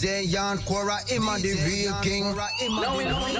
DJ Jan Cora, Emma the real king. Yes,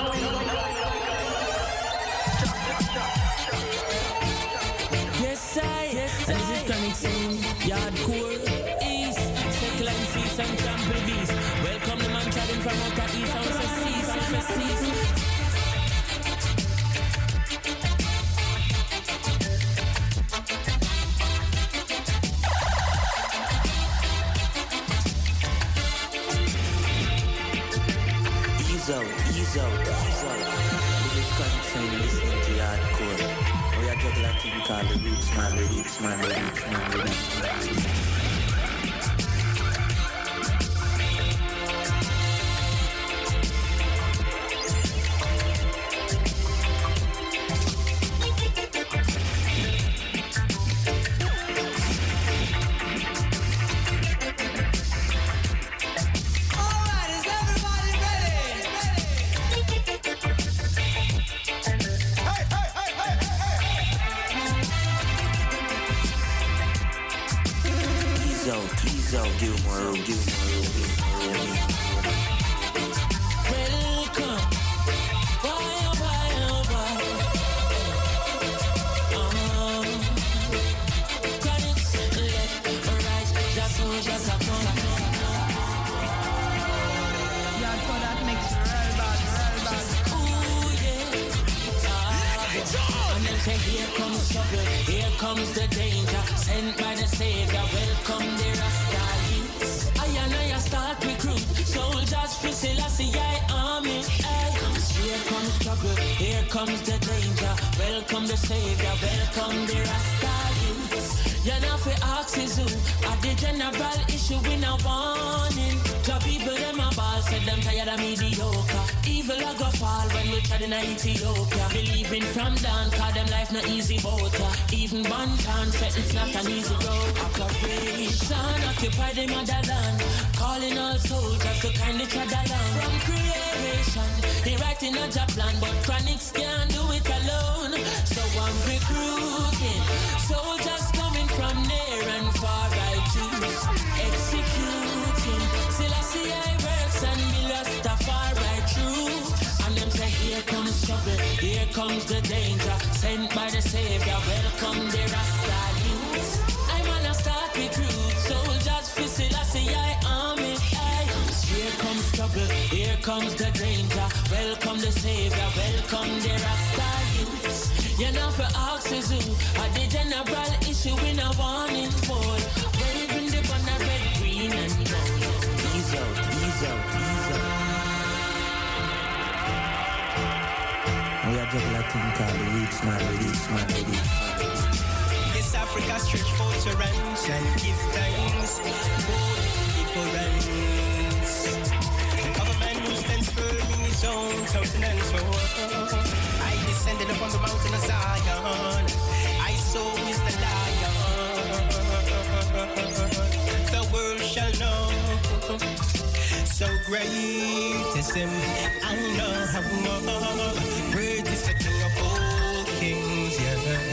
said it's not an easy road. Operation occupy the motherland. Calling all soldiers to kind each other land. From creation, they writing a job plan, but Chronixx can't do it alone. So I'm recruiting soldiers coming from near and far. I choose executing. Selassie I works and me lost a far right through. And them say here comes trouble, here comes the danger. Sent by the Savior, here comes the danger. Welcome the Savior, welcome the Rasta youths. You know for axes who are the general issue in a warning board. Waving the banner red, green and gold. Ease out, ease out, ease out. We are just like thing called the Roots Man, the Roots Man, the Roots Man. This Africa stretch forth your hands and give thanks for deliverance. thousand and four. I descended upon the mountain of Zion. I saw is the lion. The world shall know. So great is him. I know, I know. Great is the king of all kings. Yes.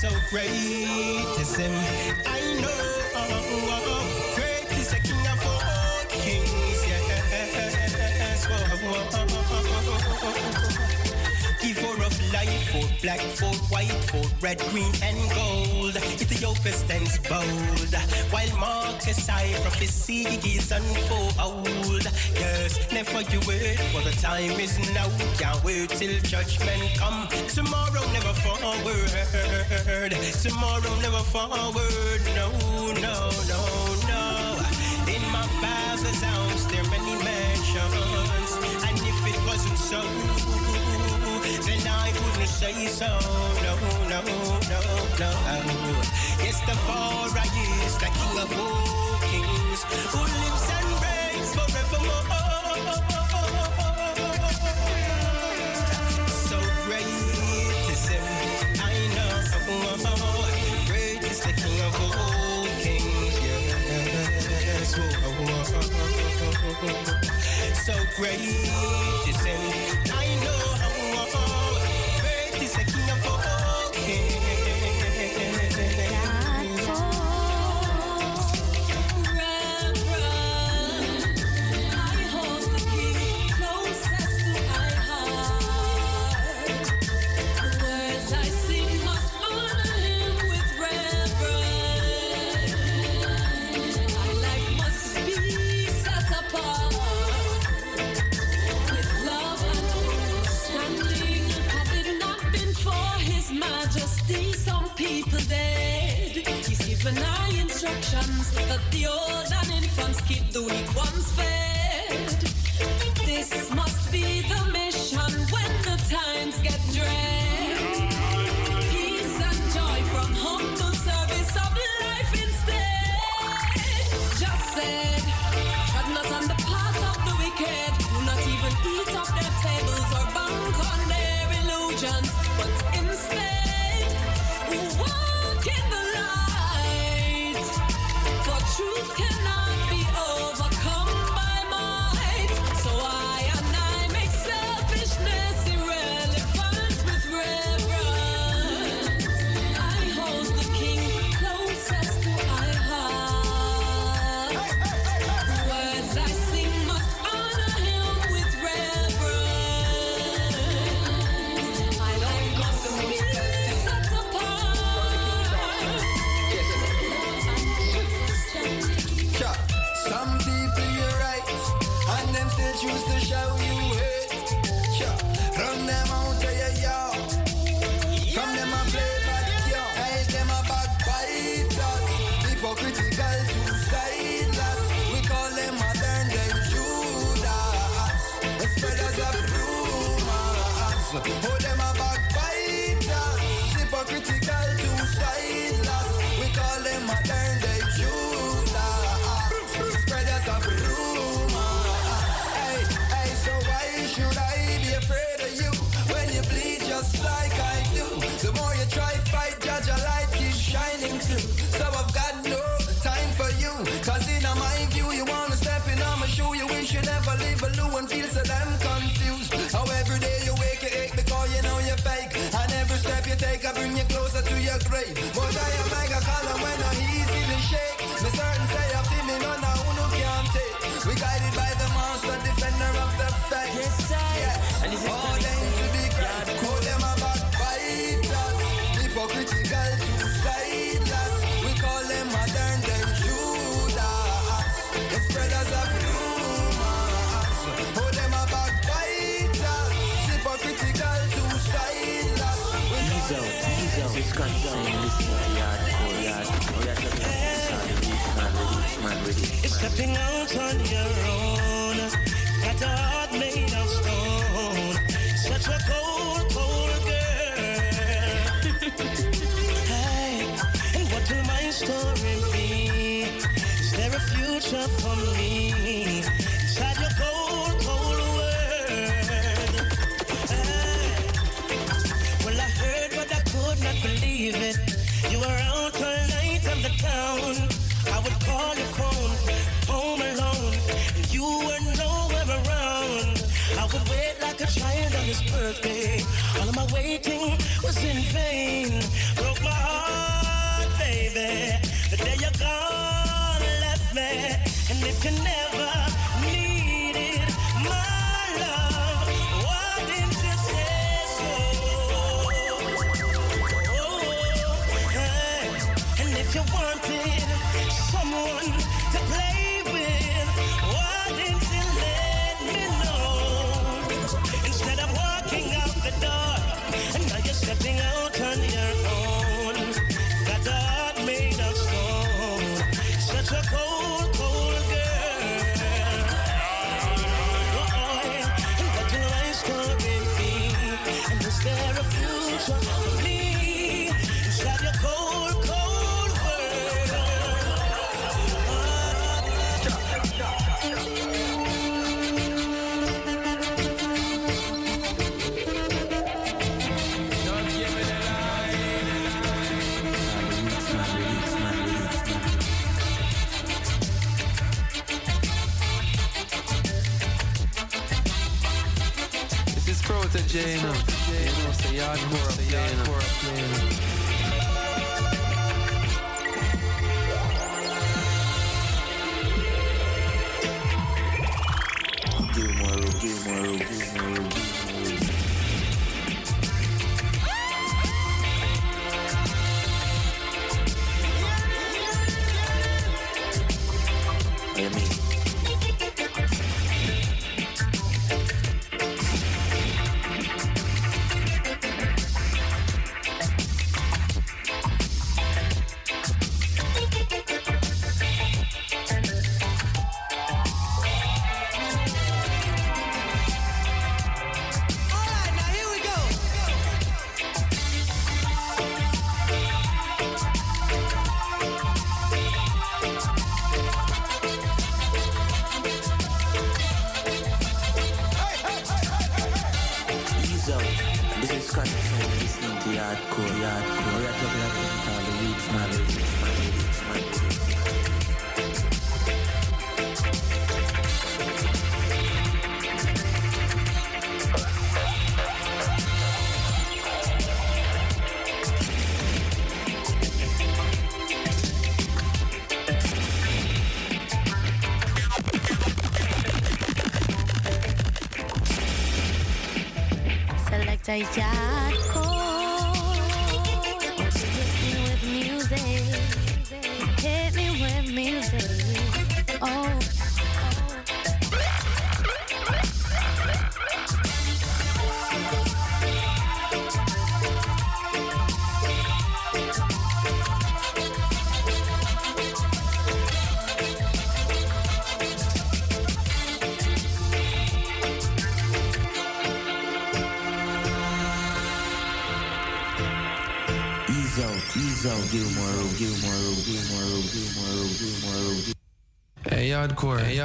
So great is him. I know. Give of life for black, for white, for red, green, and gold. Ethiopia stands bold, while Marcus I prophecy is unfold. Yes, never you wait, for the time is now. Can't wait till judgment come. Tomorrow never forward. Tomorrow never forward. No, no, no, no. In my father's house. to say so. No, no, no, no. Yes, the four I is the king of all kings who lives and reigns forevermore. So great is him, I know. Great is the king of all kings. Yes, so great is him, I know. instructions that the old and infants keep the weak ones fed. This must Cartagena. Cartagena. Cartagena.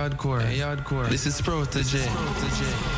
Yardcore. Hey, Hardcore. This is Protoje. This is Protoje.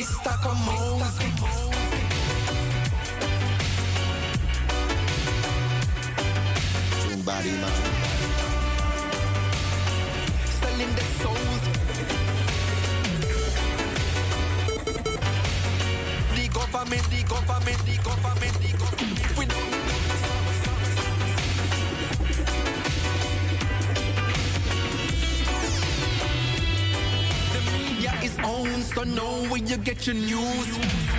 Mr. on body, man. Selling the souls. The government, the government, the government, the government. own, so know where you get your news.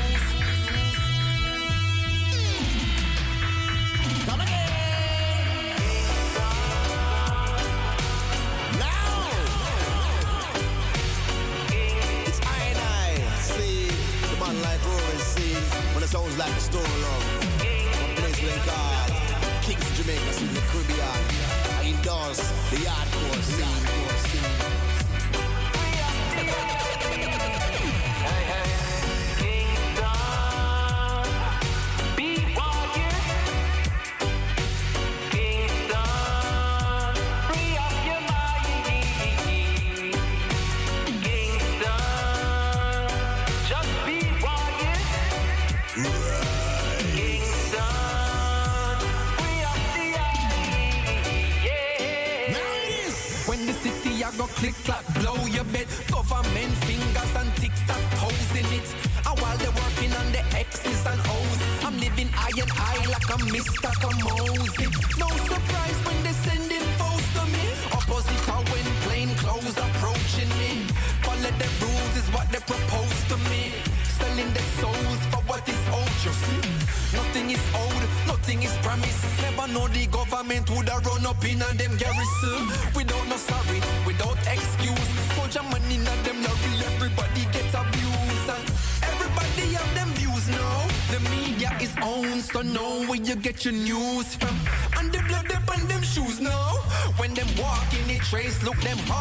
your news from? And the blood up on them shoes now. When them walk in the trace, look them hard.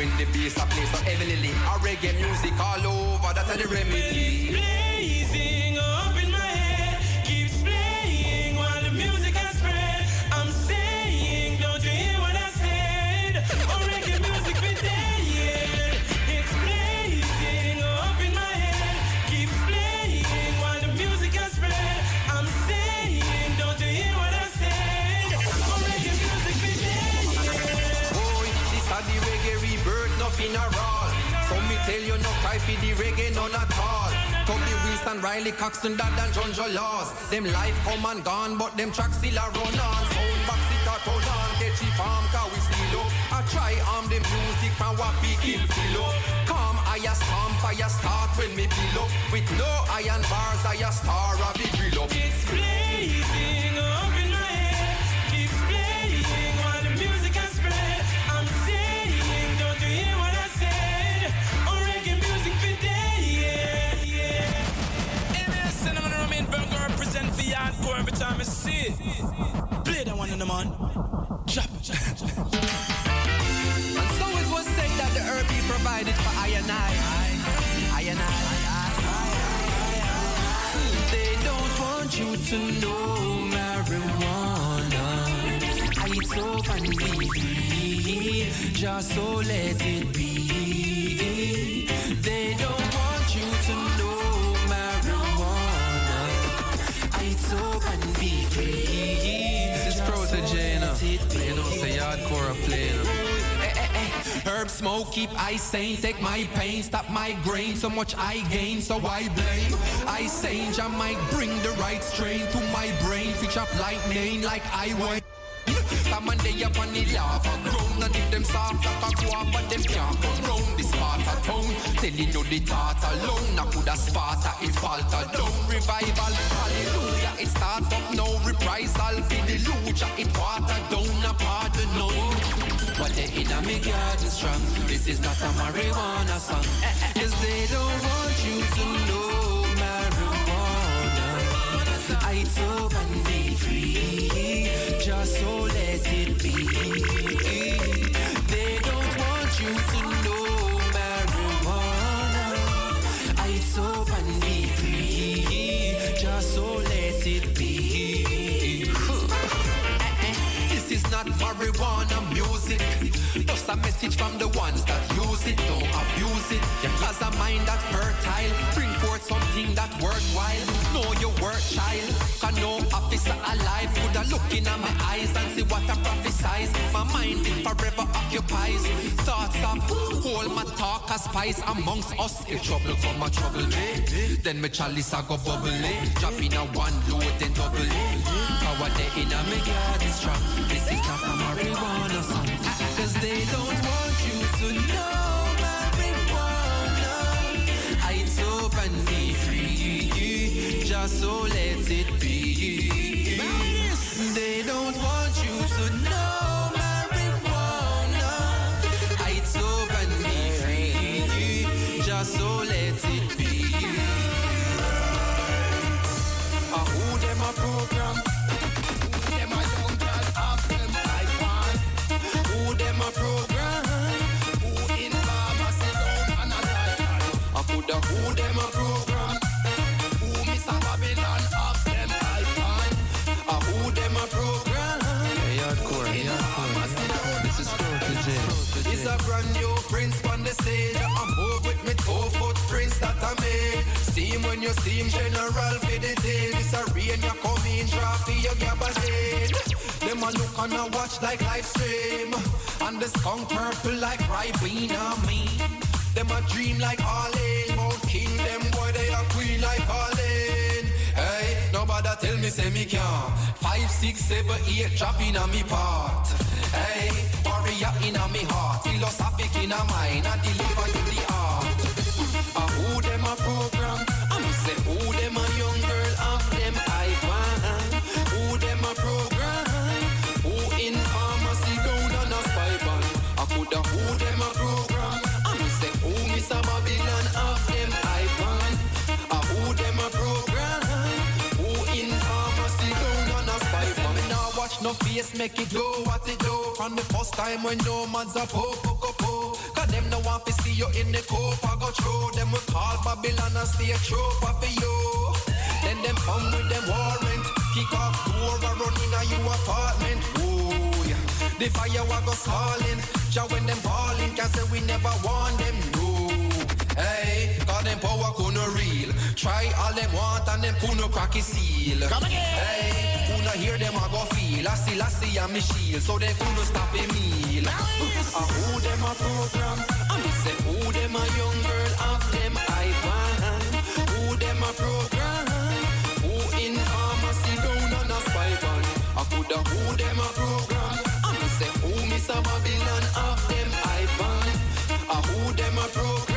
When the bass I play so heavily. A reggae music all over, that's the remedy. For the reggae, none at all. Tubby Wilson, Riley Coxton, Dad and John Joe Laws. Them life come and gone, but them tracks still a run on. Sound box it a turn on, cheap farm, cause we still up. I try arm the music from what we kill feel up. Come, I a storm, fire start when me peel up. With no iron bars, I a star, a big drill up. It's blazing see it. Play that one in the man. Drop it. And so it was said that the herb he provided for I and I. I and I. They don't want you to know marijuana. It's so and be free. Just so let it be. They don't hardcore a. Eh, eh, eh. Herb smoke, keep I sane, take my pain, stop my grain, so much I gain, so I blame. I sane, I might bring the right strain to my brain, fitch up lightning like I want. Come on, they up on the lava ground And if them soft like a guava But them can't come round this part of town. Telling you the thought alone I coulda Sparta it falter down. Revival, hallelujah It start up now. Reprisal for the lucha It water down. A pardon no But they in a me garden strong This is not a marijuana song. Cause they don't want you to know marijuana. I so and be free So let it be They don't want you to know marijuana be free Just so let it be This is not marijuana music. Just a message from the ones that use it. Don't abuse it As a mind that's fertile Bring forth something that worthwhile. Know your worth child. Can no officer alive Could a look in my eyes And see what I prophesize. My mind it forever occupies. Thoughts of all my talk a spice amongst us. If trouble come a trouble me Then me chalice a go bubble Drop in a one load then double Power day in a me garden strong. This is not a marijuana song. Cause they don't want you to know Hope and be free Just so let it be They don't want you to know marijuana I hope and be free Just so let it be Ah, who them a program? Who them a young girl off them like one? Who them a program? Who in pharmacy down and a right I coulda who you see him, general for the day. This a rain, you come in, drop for your gabardine. Them a look and a watch like live stream. And the skunk purple like Ribena me. Them a dream like Arlene. Mount King, them boy, they a queen like Arlene. Hey, nobody tell me say me can't. Five, six, seven, eight, drop in a me part. Hey, warrior in a me heart. Philosophic in a mind. I deliver you the art. Uh, who them a program? No make it do what it do. From the first time when no man's a po po po po. Cause them no want to see you in the cope. I go through them we call Babylon and stay true for you. Then them come with them warrant. Kick off door or run in a you apartment. Ooh, yeah. The fire wa go calling. Jah when them falling, can say we never want them. No. Hey, cause them power couldn't real. Try all them want and them couldn't crack his seal. Come again. Hey, who not hear them I go feel. I I see, I'm a shield. So they couldn't stop meal. Uh, who them a program? I me say who them a young girl of them I want. Who them a program? Who in pharmacy down on a spy van? I coulda who them a program? I me say who Miss Babylon of them I want. Uh, who them a program?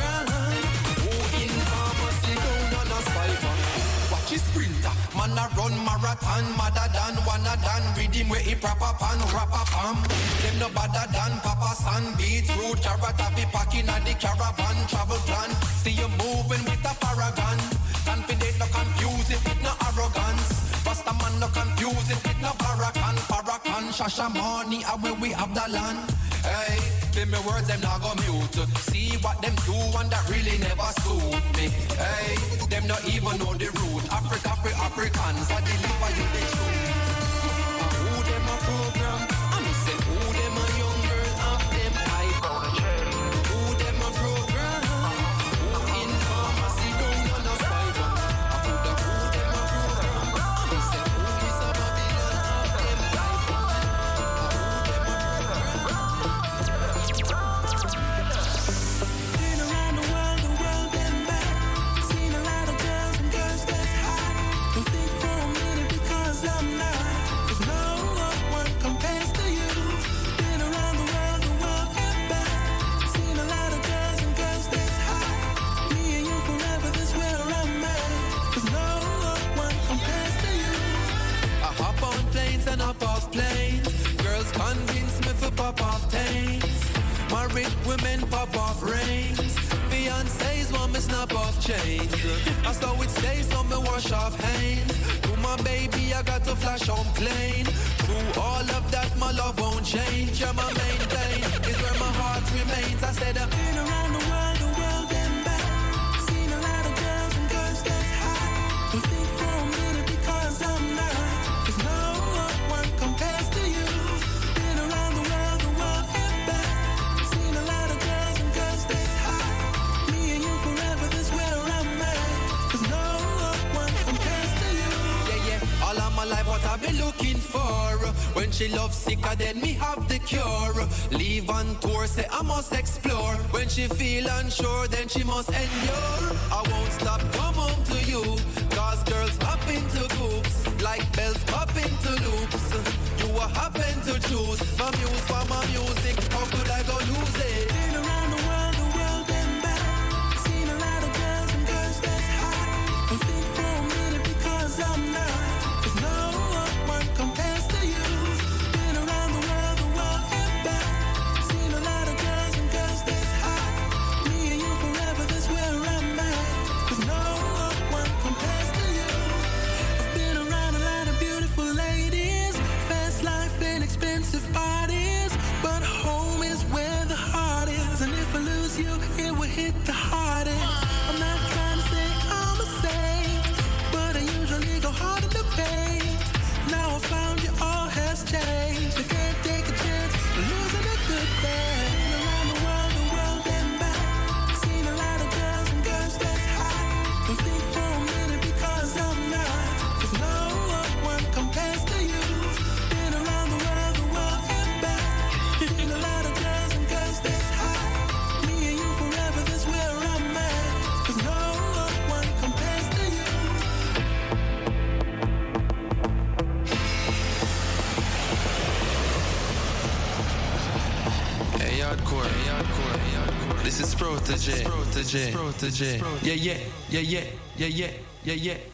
His sprinter, man a run marathon, madder than wanna than rhythm where he proper pan, rapper pam. Um. Them no badder than Papa San, beetroot, carrot, happy packing at the caravan, travel plan. See you moving with a paragon. Confident, no confuse it with no arrogance. Rasta man no confuse it with no paracan, paracan, Shashamane, where we have the land. Hey, feel me words, them not go mute. See what them do and that really never suit me. Hey, them not even know the root. Africa, Afri Africans, I deliver you the planes. Girls convince me for pop off tails. Married women pop off rings. Fiancés want me snap off chains. I saw it stays on me wash off hands. To my baby, I got to flash on plane. Through all of that, my love won't change. Yeah, my main plane is where my heart remains. I said, uh, Been around the world life, what I've been looking for. When she loves sicker, then me have the cure. Leave on tour, say I must explore. When she feel unsure, then she must endure. I won't stop, come home to you. Cause girls hop into groups, like bells pop into loops. You will happen to choose my muse for my music. How could I go lose it? Around the world, the world Protoje. Yeah, yeah, yeah, yeah, yeah, yeah, yeah, yeah.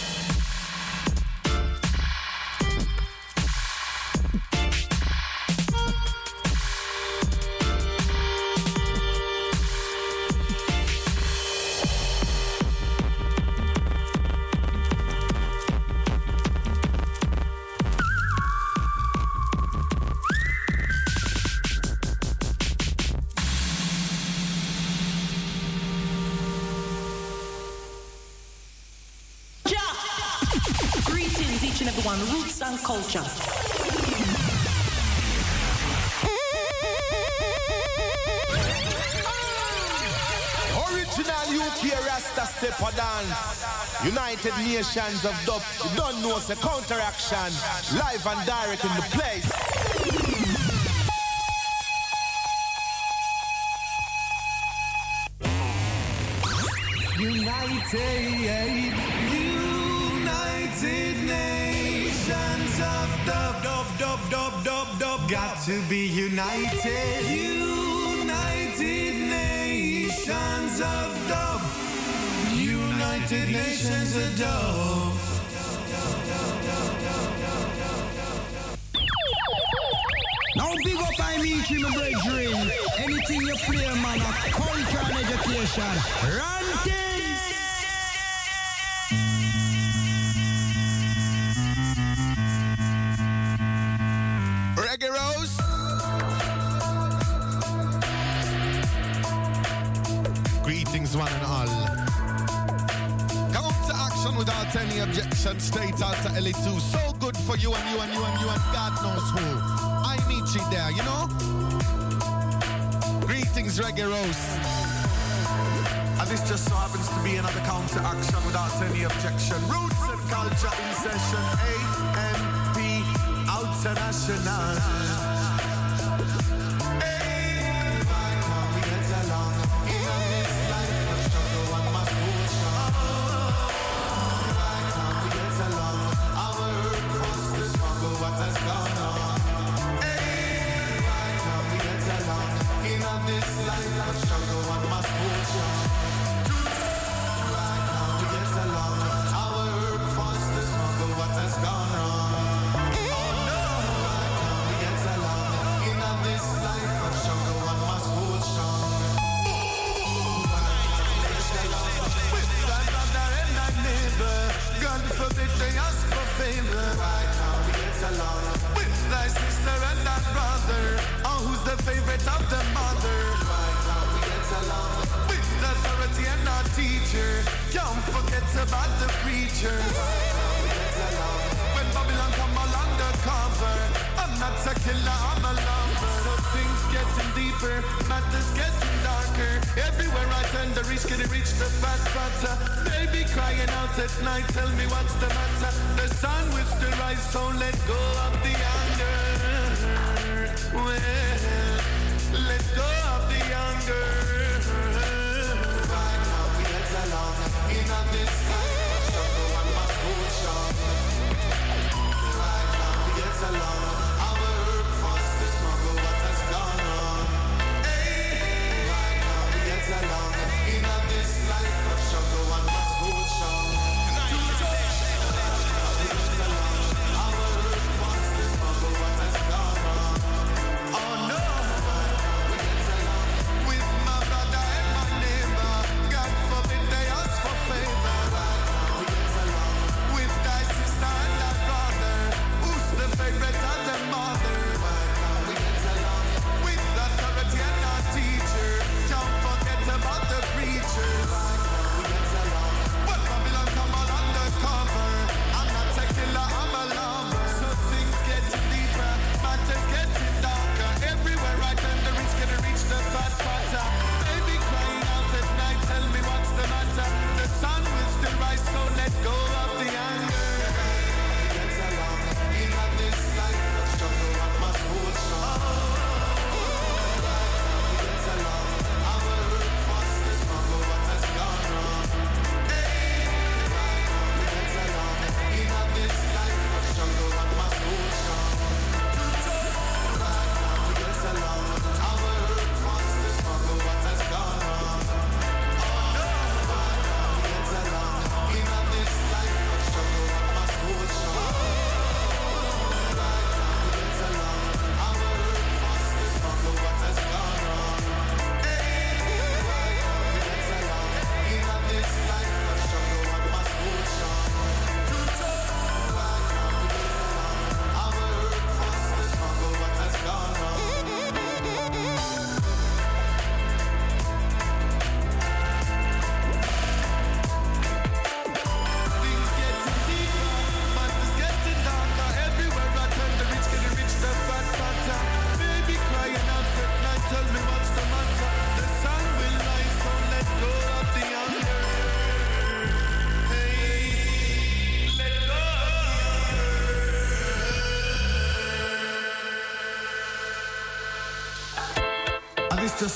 combinations of dub. You don't know, it's a counteraction. Live and direct in the place. United, United Nations of dub, dub, dub, dub, dub, dub. Got to be united. United Nations adore. Now big up I meet you, my brethren. Anything you play, man, a culture and education. Ranting! Kingston straight out to LA2. So good for you and you and you and you and God knows who. I meet you there, you know? Greetings, Reggae Rose. And this just so happens to be another counteraction without any objection. Roots and culture in session, A-M-P, international.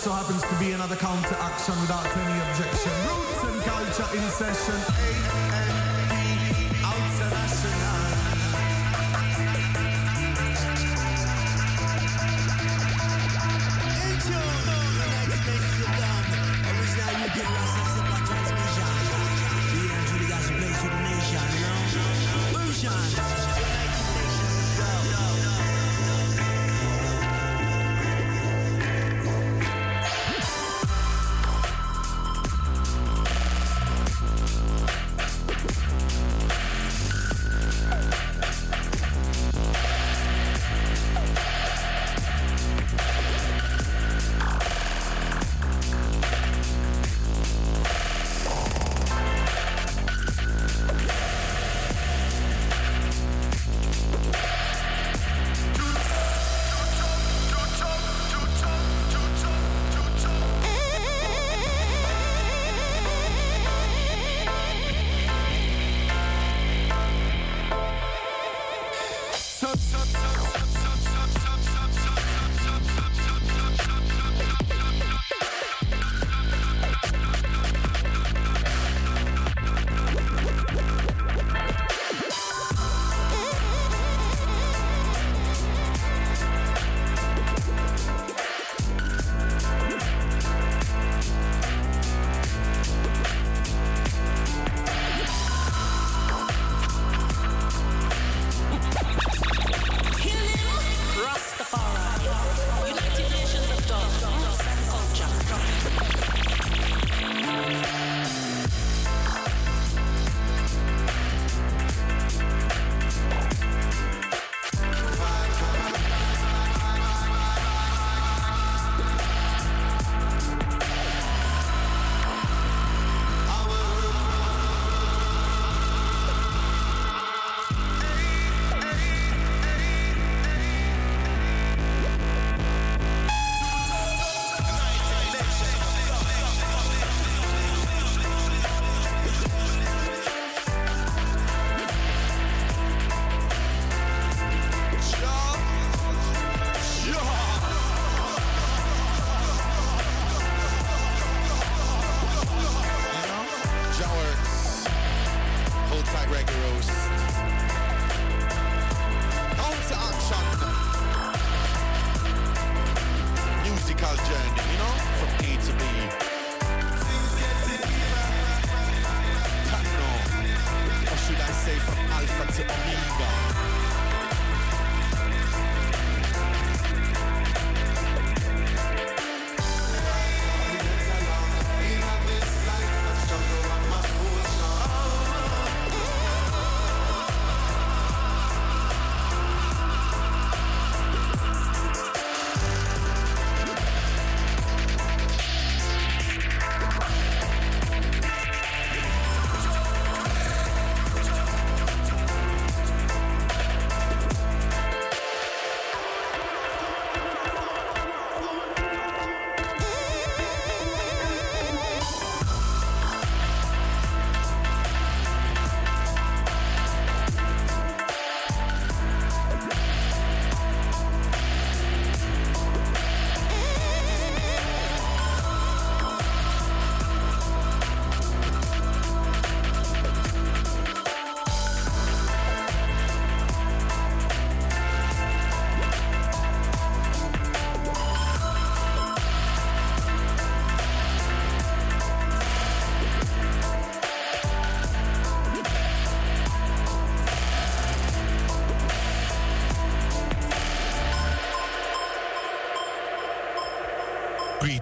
so happens to be another counter action without any objection. Roots and culture in session.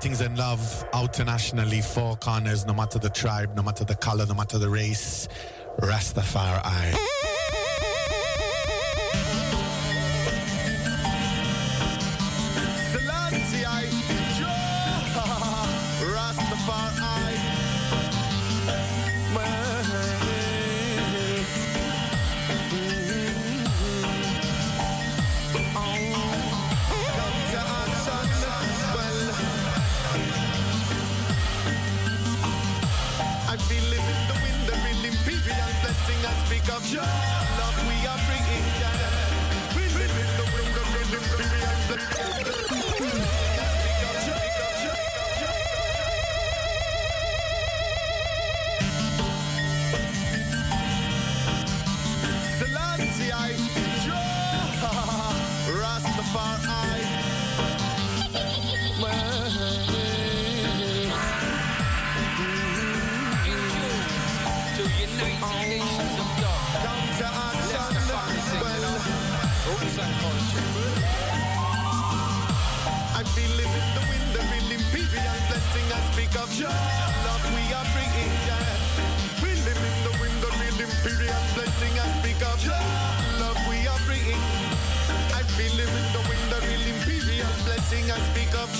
Greetings and love out internationally, four corners, no matter the tribe, no matter the color, no matter the race. Rastafari.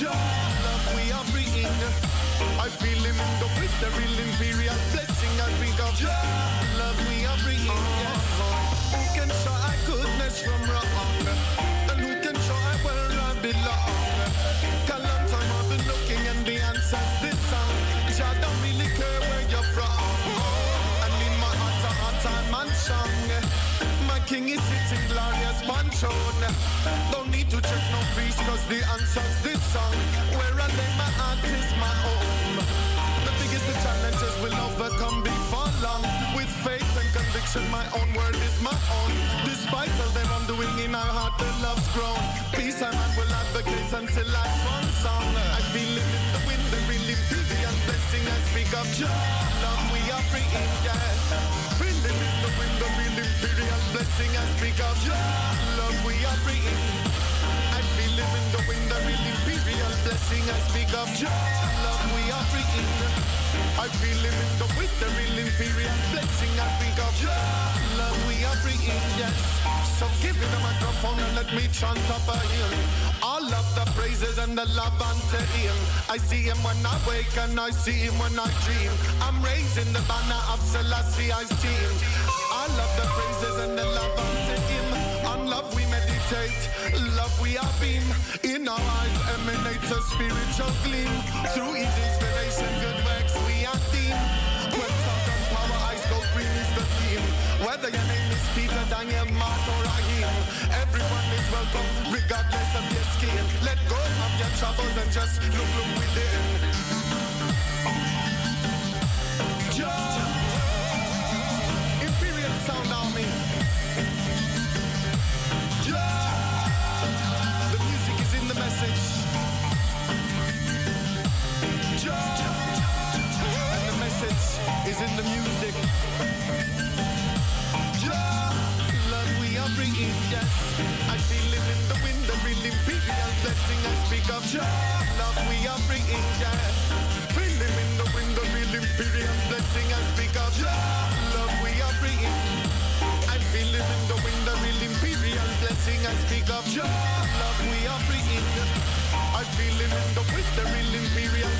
Love, we are bringing. I feel him in the wind, the real imperial blessing. I speak of love, we are bringing. Who can goodness from wrong? And who can where I belong? A long time looking and the answer's this song. Jah don't really care where you're from. My heart, heart. King is sitting glorious man throne. Don't need to check no priest cause the answer's this song. Where I lay my heart is my home. The biggest the challenges will overcome before long. With faith and conviction, my own word is my own. Despite all the wrongdoing in our heart, the love's grown. Peace and man will advocate until I one speak of love, we are bringing, yeah. Feel it in the wind, the imperial blessing. I speak your love, we are bringing. I in the wind, the real imperial blessing. I speak of love, we are bringing. I feel him in the wind, the real imperial blessing. I speak of love, we are bringing. Yes. So give me the microphone and let me chant up a hymn. All of the praises and the love unto him. I see him when I wake and I see him when I dream. I'm raising the banner of Selassie's team. All of the praises and the love unto meditate, love we are beam. In our eyes emanates a spiritual gleam. Through each inspiration, good works we are deem. Talk and power, eyes go green is the theme. Whether your name is Peter, Daniel, Mark, or Rahim, everyone is welcome, regardless of your skin. Let go of your troubles and just look, look within. Jah, Jah love we are bringing, yeah. Feel him in the wind, the real imperial blessing and speak of Jah love we are bringing. I feel him in the wind, the real imperial blessing and speak of Jah love we are bringing. I feel him in the wind, the real imperial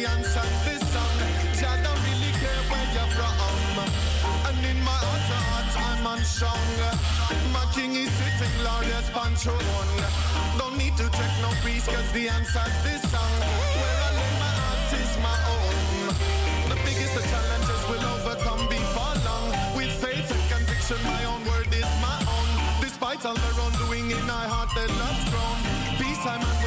this song. Don't really care where you're from. And in my heart I'm unstrung. My king is sitting. Don't need to check no the answer's this song. Where I lay my heart is my own. The biggest of challenges will overcome before long. With faith and conviction my own word is my own. Despite all the wrongdoing in my heart that love's. Peace I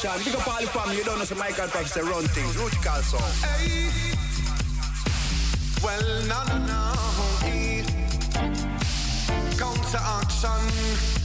counteraction. Big up all the family. You don't know some Michael Fox say run things. Rutical song. Well, no, no, no. Counter action.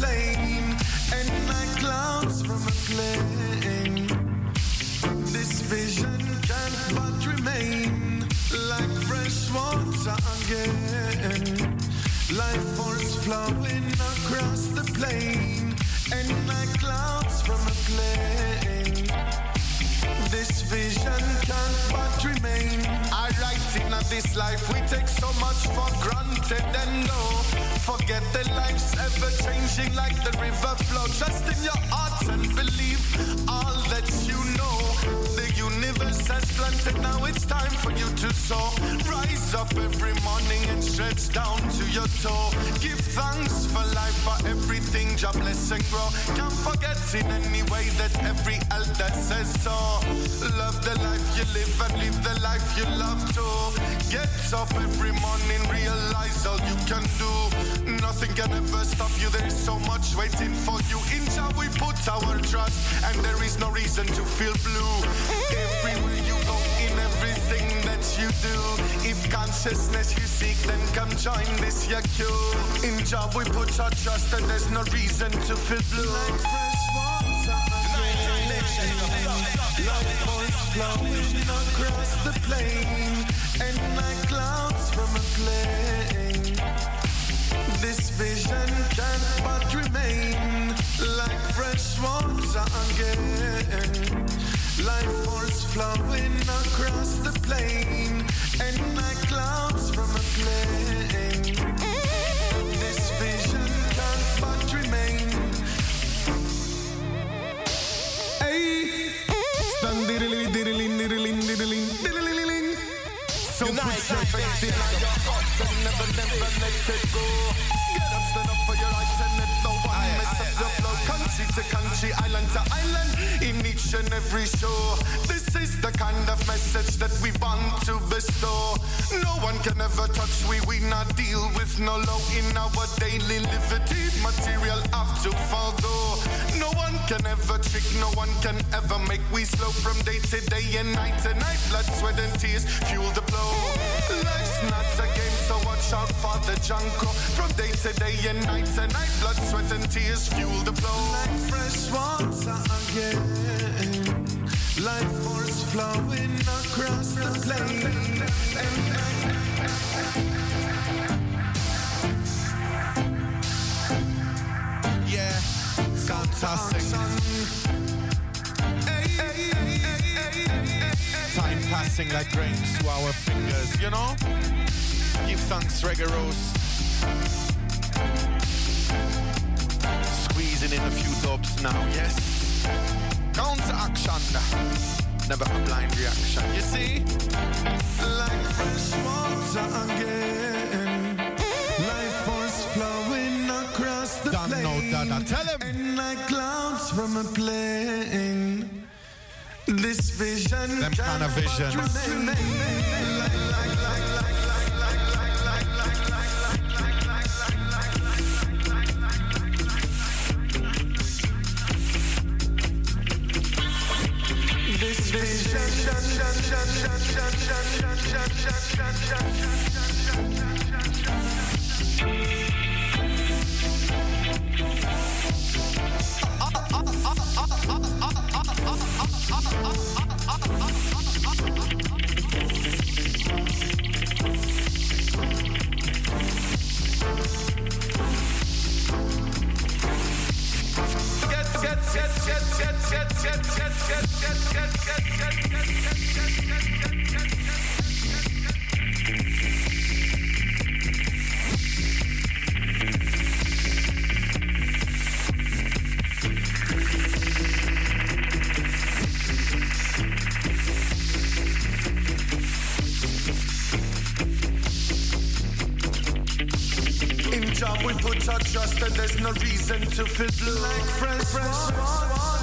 Plain, and like clouds from a plane. This vision can't but remain like fresh water again. Life force flowing across the plain, and like clouds from a plane. This vision can't but remain. I write in this life, we take so much for granted and no. Forget the life's ever changing like the river flow. Trust in your heart and believe has planted, now it's time for you to sow. Rise up every morning and stretch down to your toe. Give thanks for life, for everything, Jah bless and grow. Can't forget in any way that every elder says so. Love the life you live and live the life you love to. Get up every morning, realize all you can do. Nothing can ever stop you, there's so much waiting for you. In we put our trust, and there is no reason to feel blue. Everywhere you go, in everything that you do. If consciousness you seek, then come join this your queue. In Jah we put our trust, and there's no reason to feel blue. Like fresh water, Love force flowing across the plain, and like clouds from a plane. This vision can't but remain like fresh water again. Life force flowing across the plain, and like clouds from a plane. This vision can't but remain. Hey, stand diddly diddly diddly diddly diddly So put your faith in your heart and never, never let it go. Get up, stand up for your rights and let no one mess up your flow. Country to country, island to island, in each and every show. This is the kind of message that we want to bestow. No one can ever touch we, we not deal with no low in our daily liberty. Material have to forgo. No one can ever trick, no one can ever make we slow from day to day and night to night. Blood, sweat, and tears fuel the blow. Life's not a game, so watch out for the junko. From day to day and night to night, blood, sweat, and tears fuel the blow. Like fresh water again. Life force flowing across the plain. Yeah, fantastic. Time passing like grains to our fingers, you know? Give thanks, Reggae Squeezing in a few dubs now, yes? Counter action. Never a blind reaction, you see? like fresh water again. Life force flowing across the Don't know plain. Dada. Tell him. And like clouds from a plane. This vision Them kind of cannot get, get, get, get, get job we put our trust and there's no reason to feel blue like friends, friends, friends.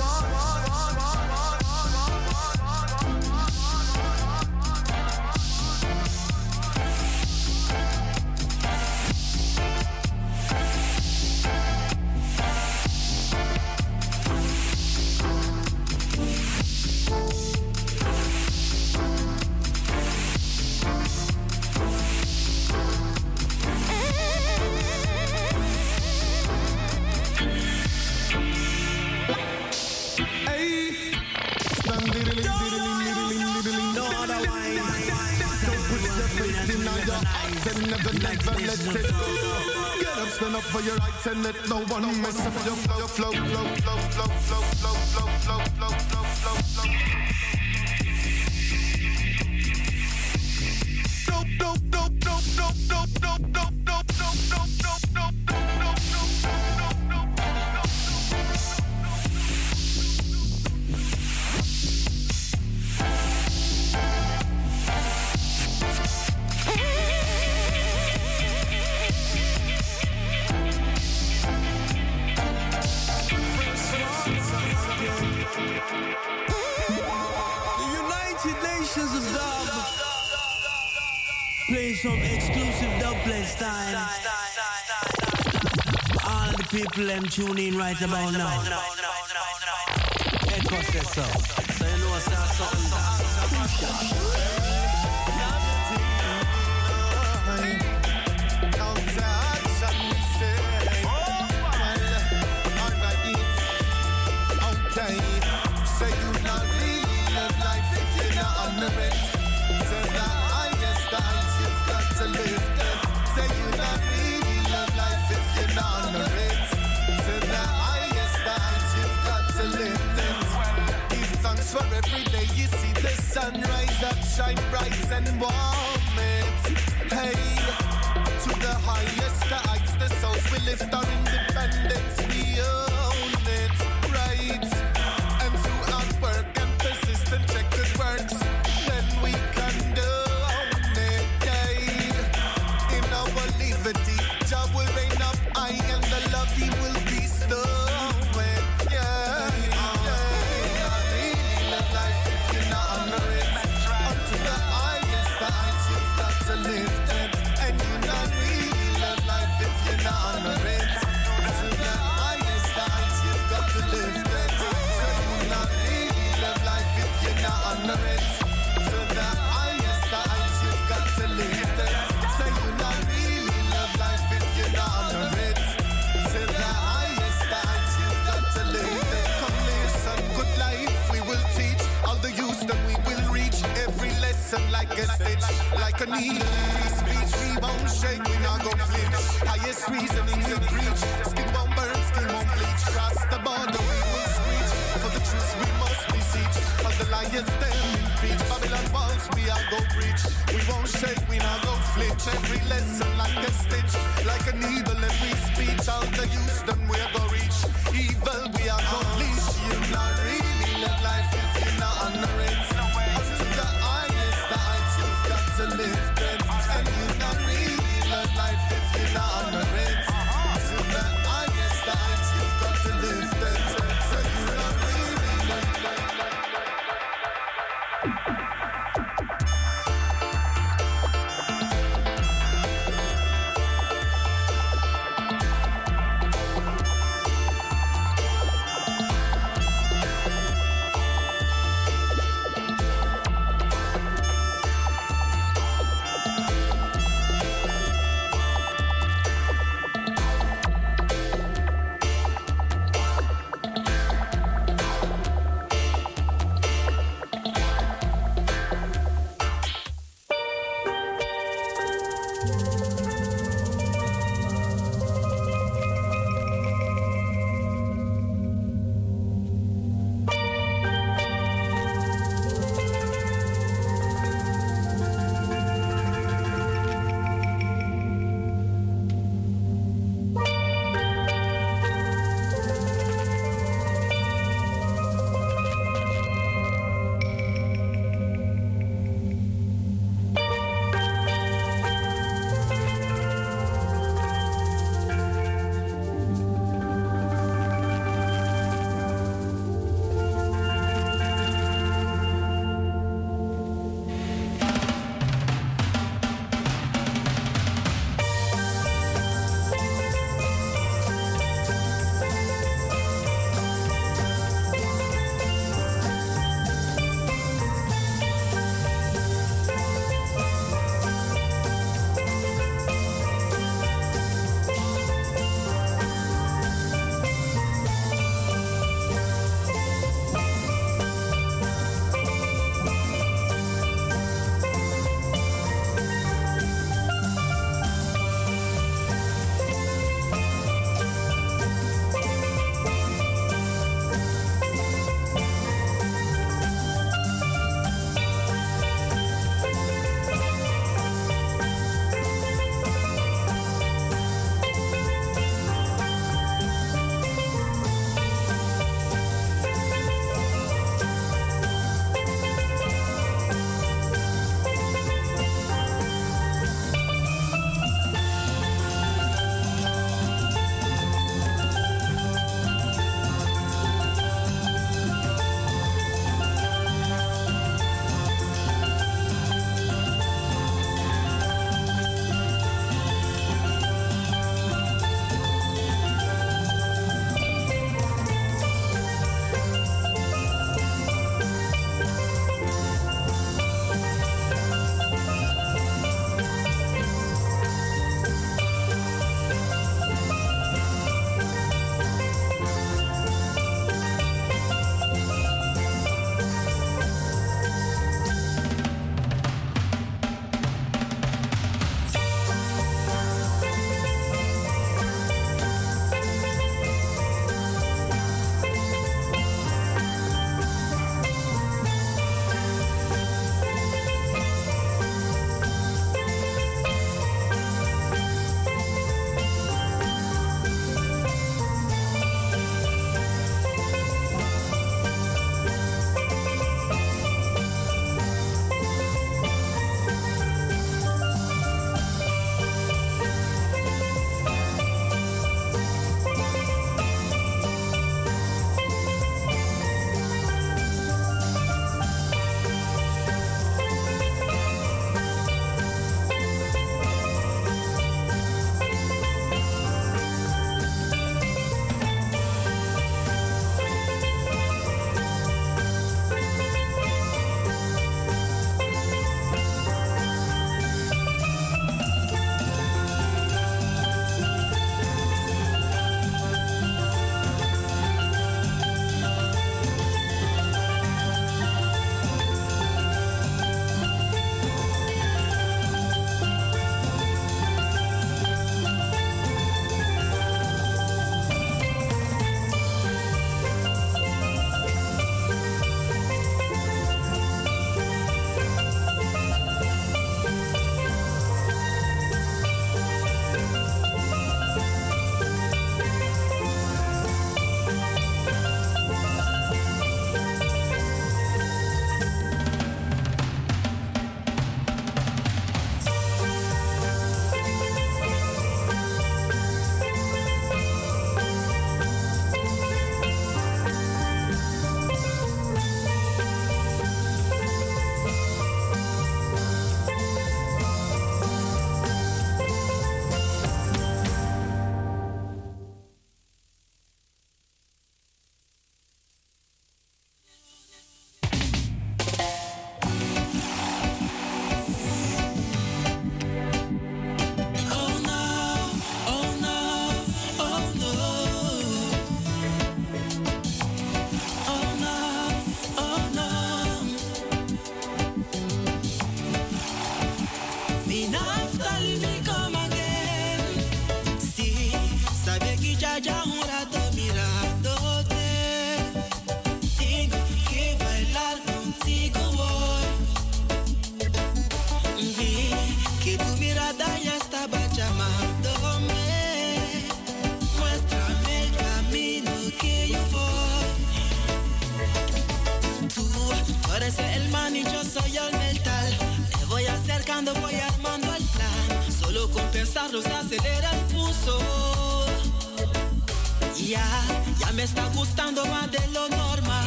Them tune in right about now.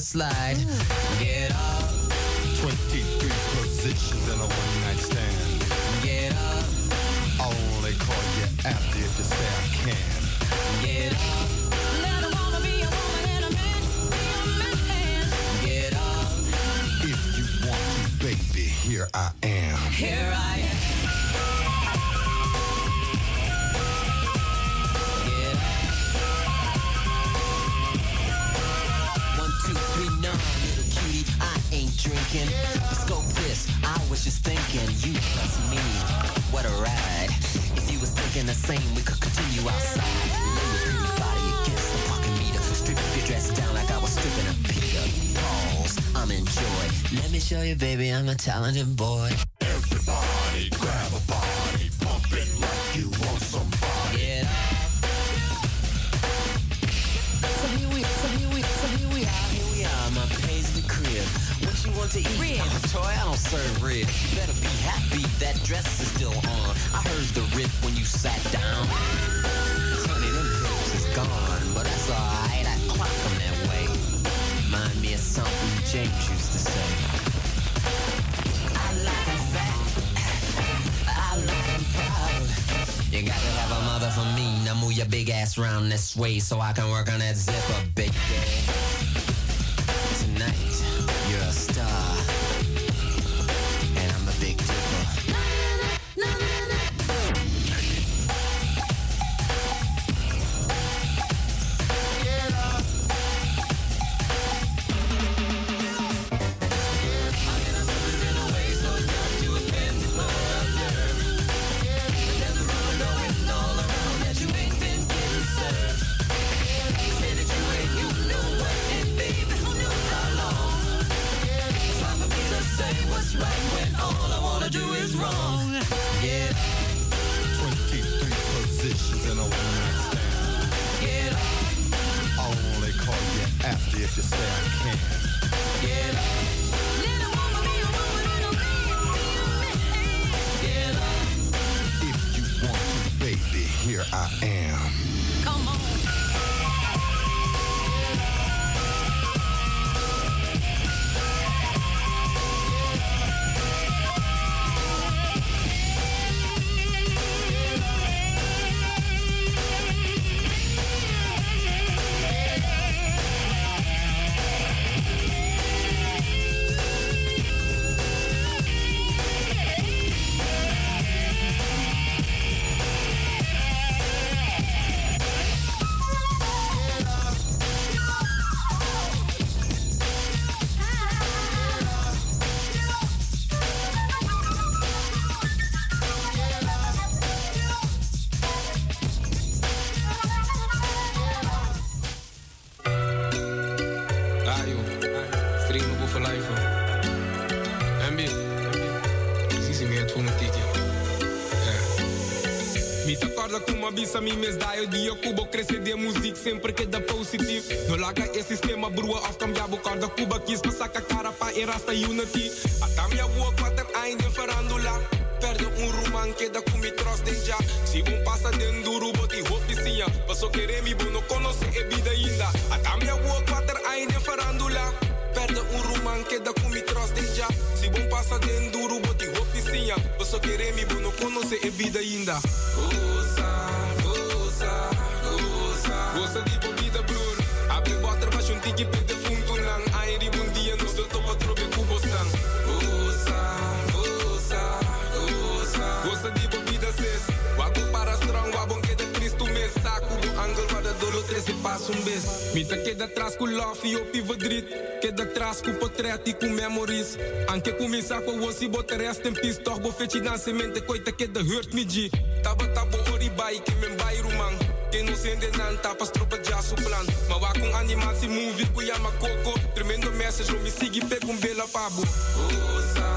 slide. Get talented boy. Way so I can work on that o dia Cuba crescer de música sempre que dá positivo Não larga esse sistema brua of cambiar corda Cuba quis passar com a cara para erasta unity A minha boa quatro ainda farandula Perde um rumán que dá com me de já Se um passa dentro duro, boti roupicinha Passou querer me bom, não conhece a vida ainda A minha boa ainda farandula Perde um rumán que dá com me de já Se um passa dentro duro, boti roupicinha Passou querer me bom, não conhece a vida ainda Gozer die bobita broer Abre water mas um tiki pete funtulang Ai ribundi anos do topa trobe kubostang Goza, goza, goza Gozer die bobita ses Wago para strong wabon kede Cristo mes Saco. Bu angel vada dolo treze passo um bes Mita kede atrás com love e opi vedrit Kede atrás com portret e com memories. Anke kumisa com osi e bote rest em pis Toch bofeti dan semente koita da hurt me ji Taba tabo ori e bai kemen bai rumang Que no siente nanta pa tropa já su plan. Ma wa com animatie movie ku ya ma coco. Tremendo message lo mi sigi pe um bela pabo. Goza,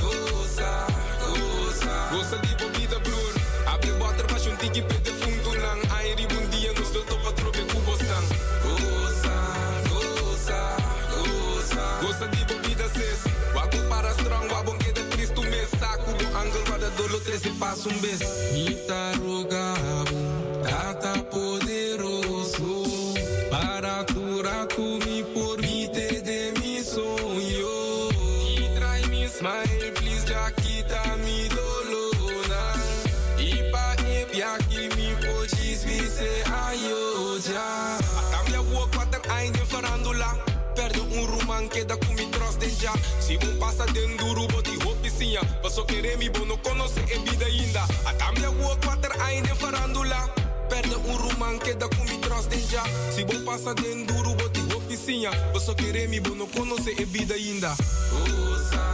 goza, goza. Goza di bobi de blur. Abre water baixo shun tiki pe de fundu lang. Ai ribundi ya nos do topa trope kubos lang. Goza, goza, goza. Goza de para strong wa bon de Cristo mes. Saku bu angle wa dolo trece passo um bes. Nita data poderoso para curar comigo por mite de mi sueño y trae mi mae blisga que ta mi dolona y pa ifia que mi cocheis ayoja. sayo cha cambia wo quarter aine ferrandula perdo un ruman que da comigo tros de jang si bu pasa den duro boto hop sinha pa mi bo no conoce e vida e ainda cambia wo quarter aine ferrandula Perde um rumanque da cumi tros denja. Se vou passa denduro, boti oficinha. Eu só queremi, bono conoce e vida ainda. Goza,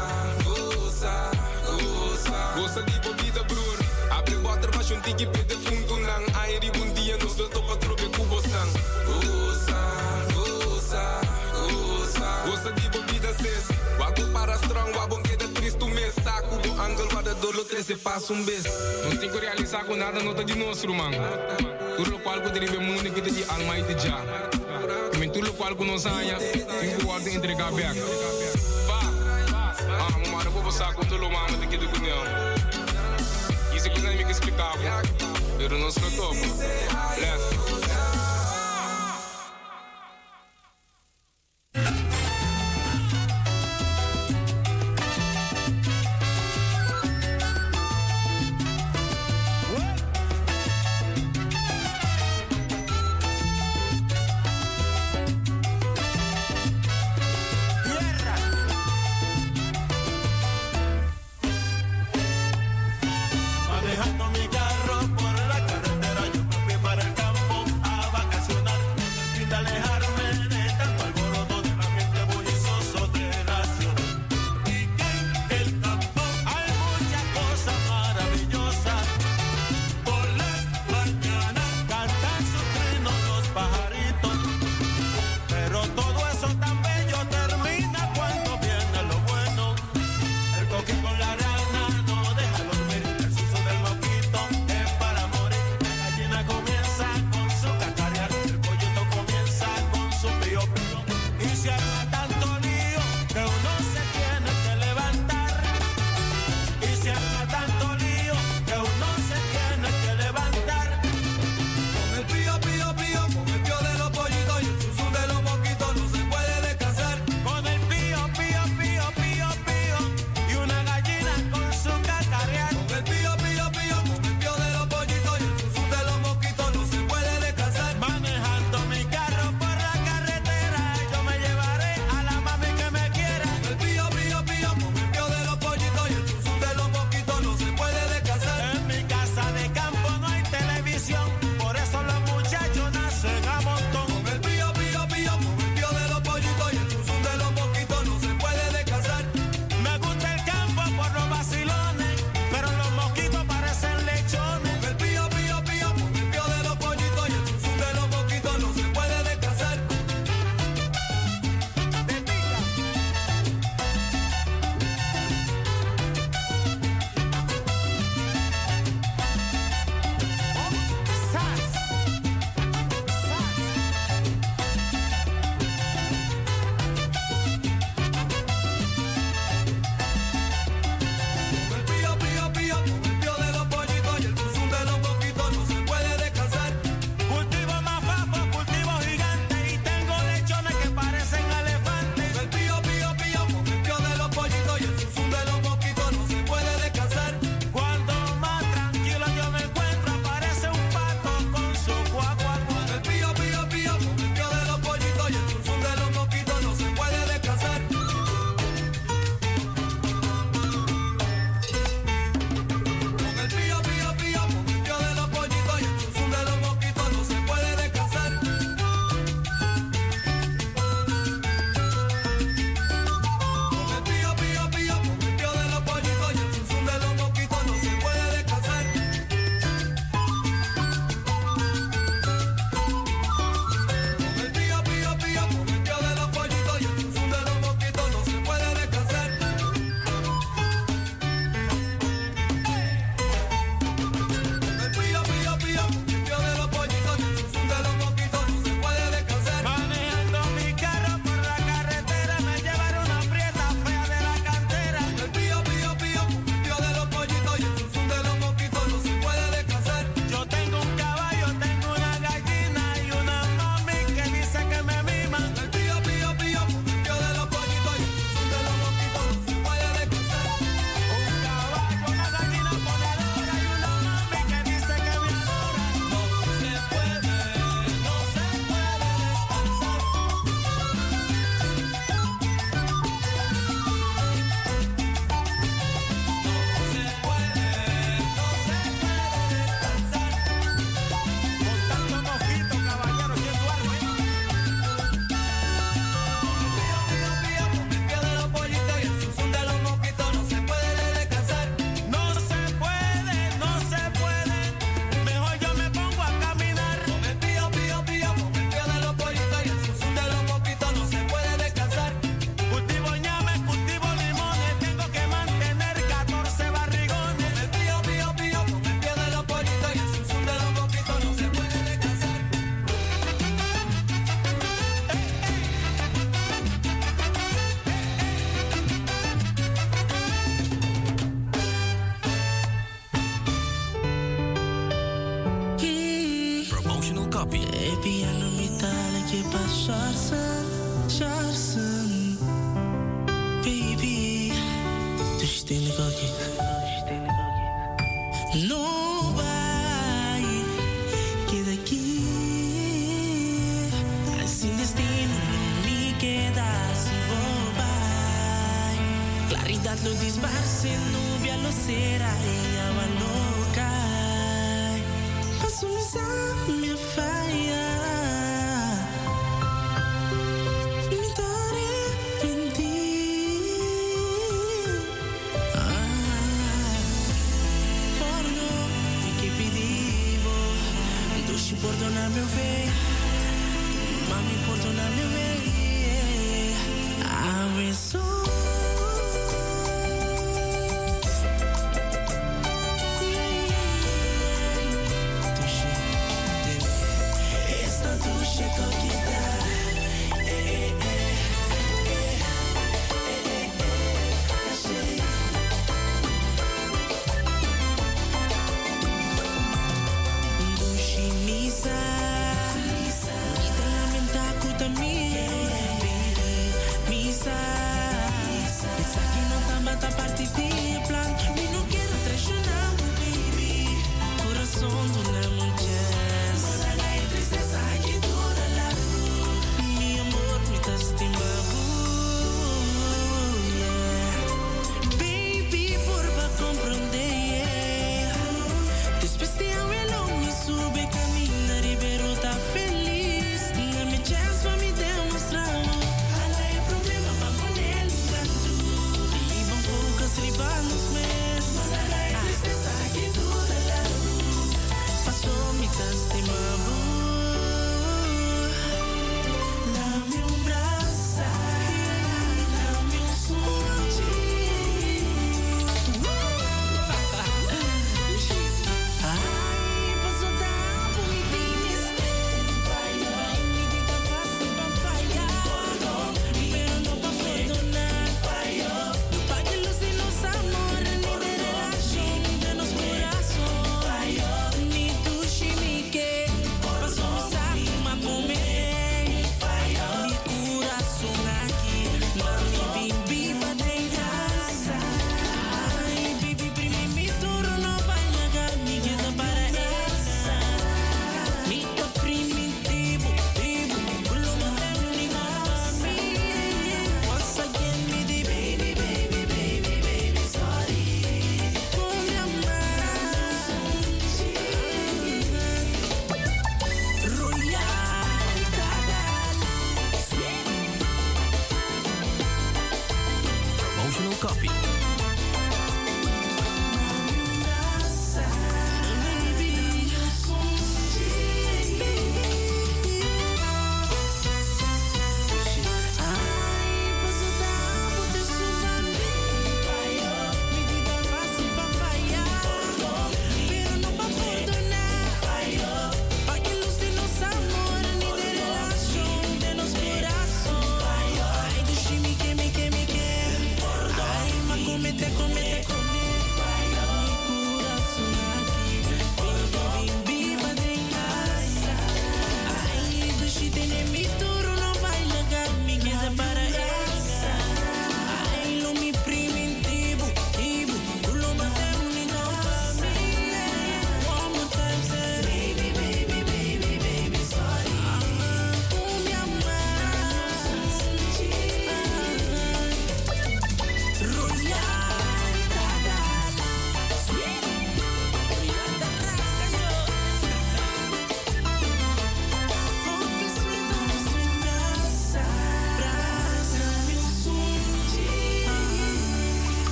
goza, goza. Goza de vida bror. Abre water, mas um tiki pede funtun lang. Aire, dolo trece passa um beijo. Não tem que realizar com nada, nota de nosso, mano. Tudo o qual que deriva mundo que de alma de já. Também tudo o qual que nós ganha, tem que guardar entregar back. Vá, ah, mamãe, eu vou passar com todo o mano daqui do Cunhão. Isso que nem me explicar, pero não sou topo. steal the cookie. Nobody queda aquí. Sin destino no me queda sin boba. Claridad lo disbarce, nubia lo será y agua no cae. Paso mis años.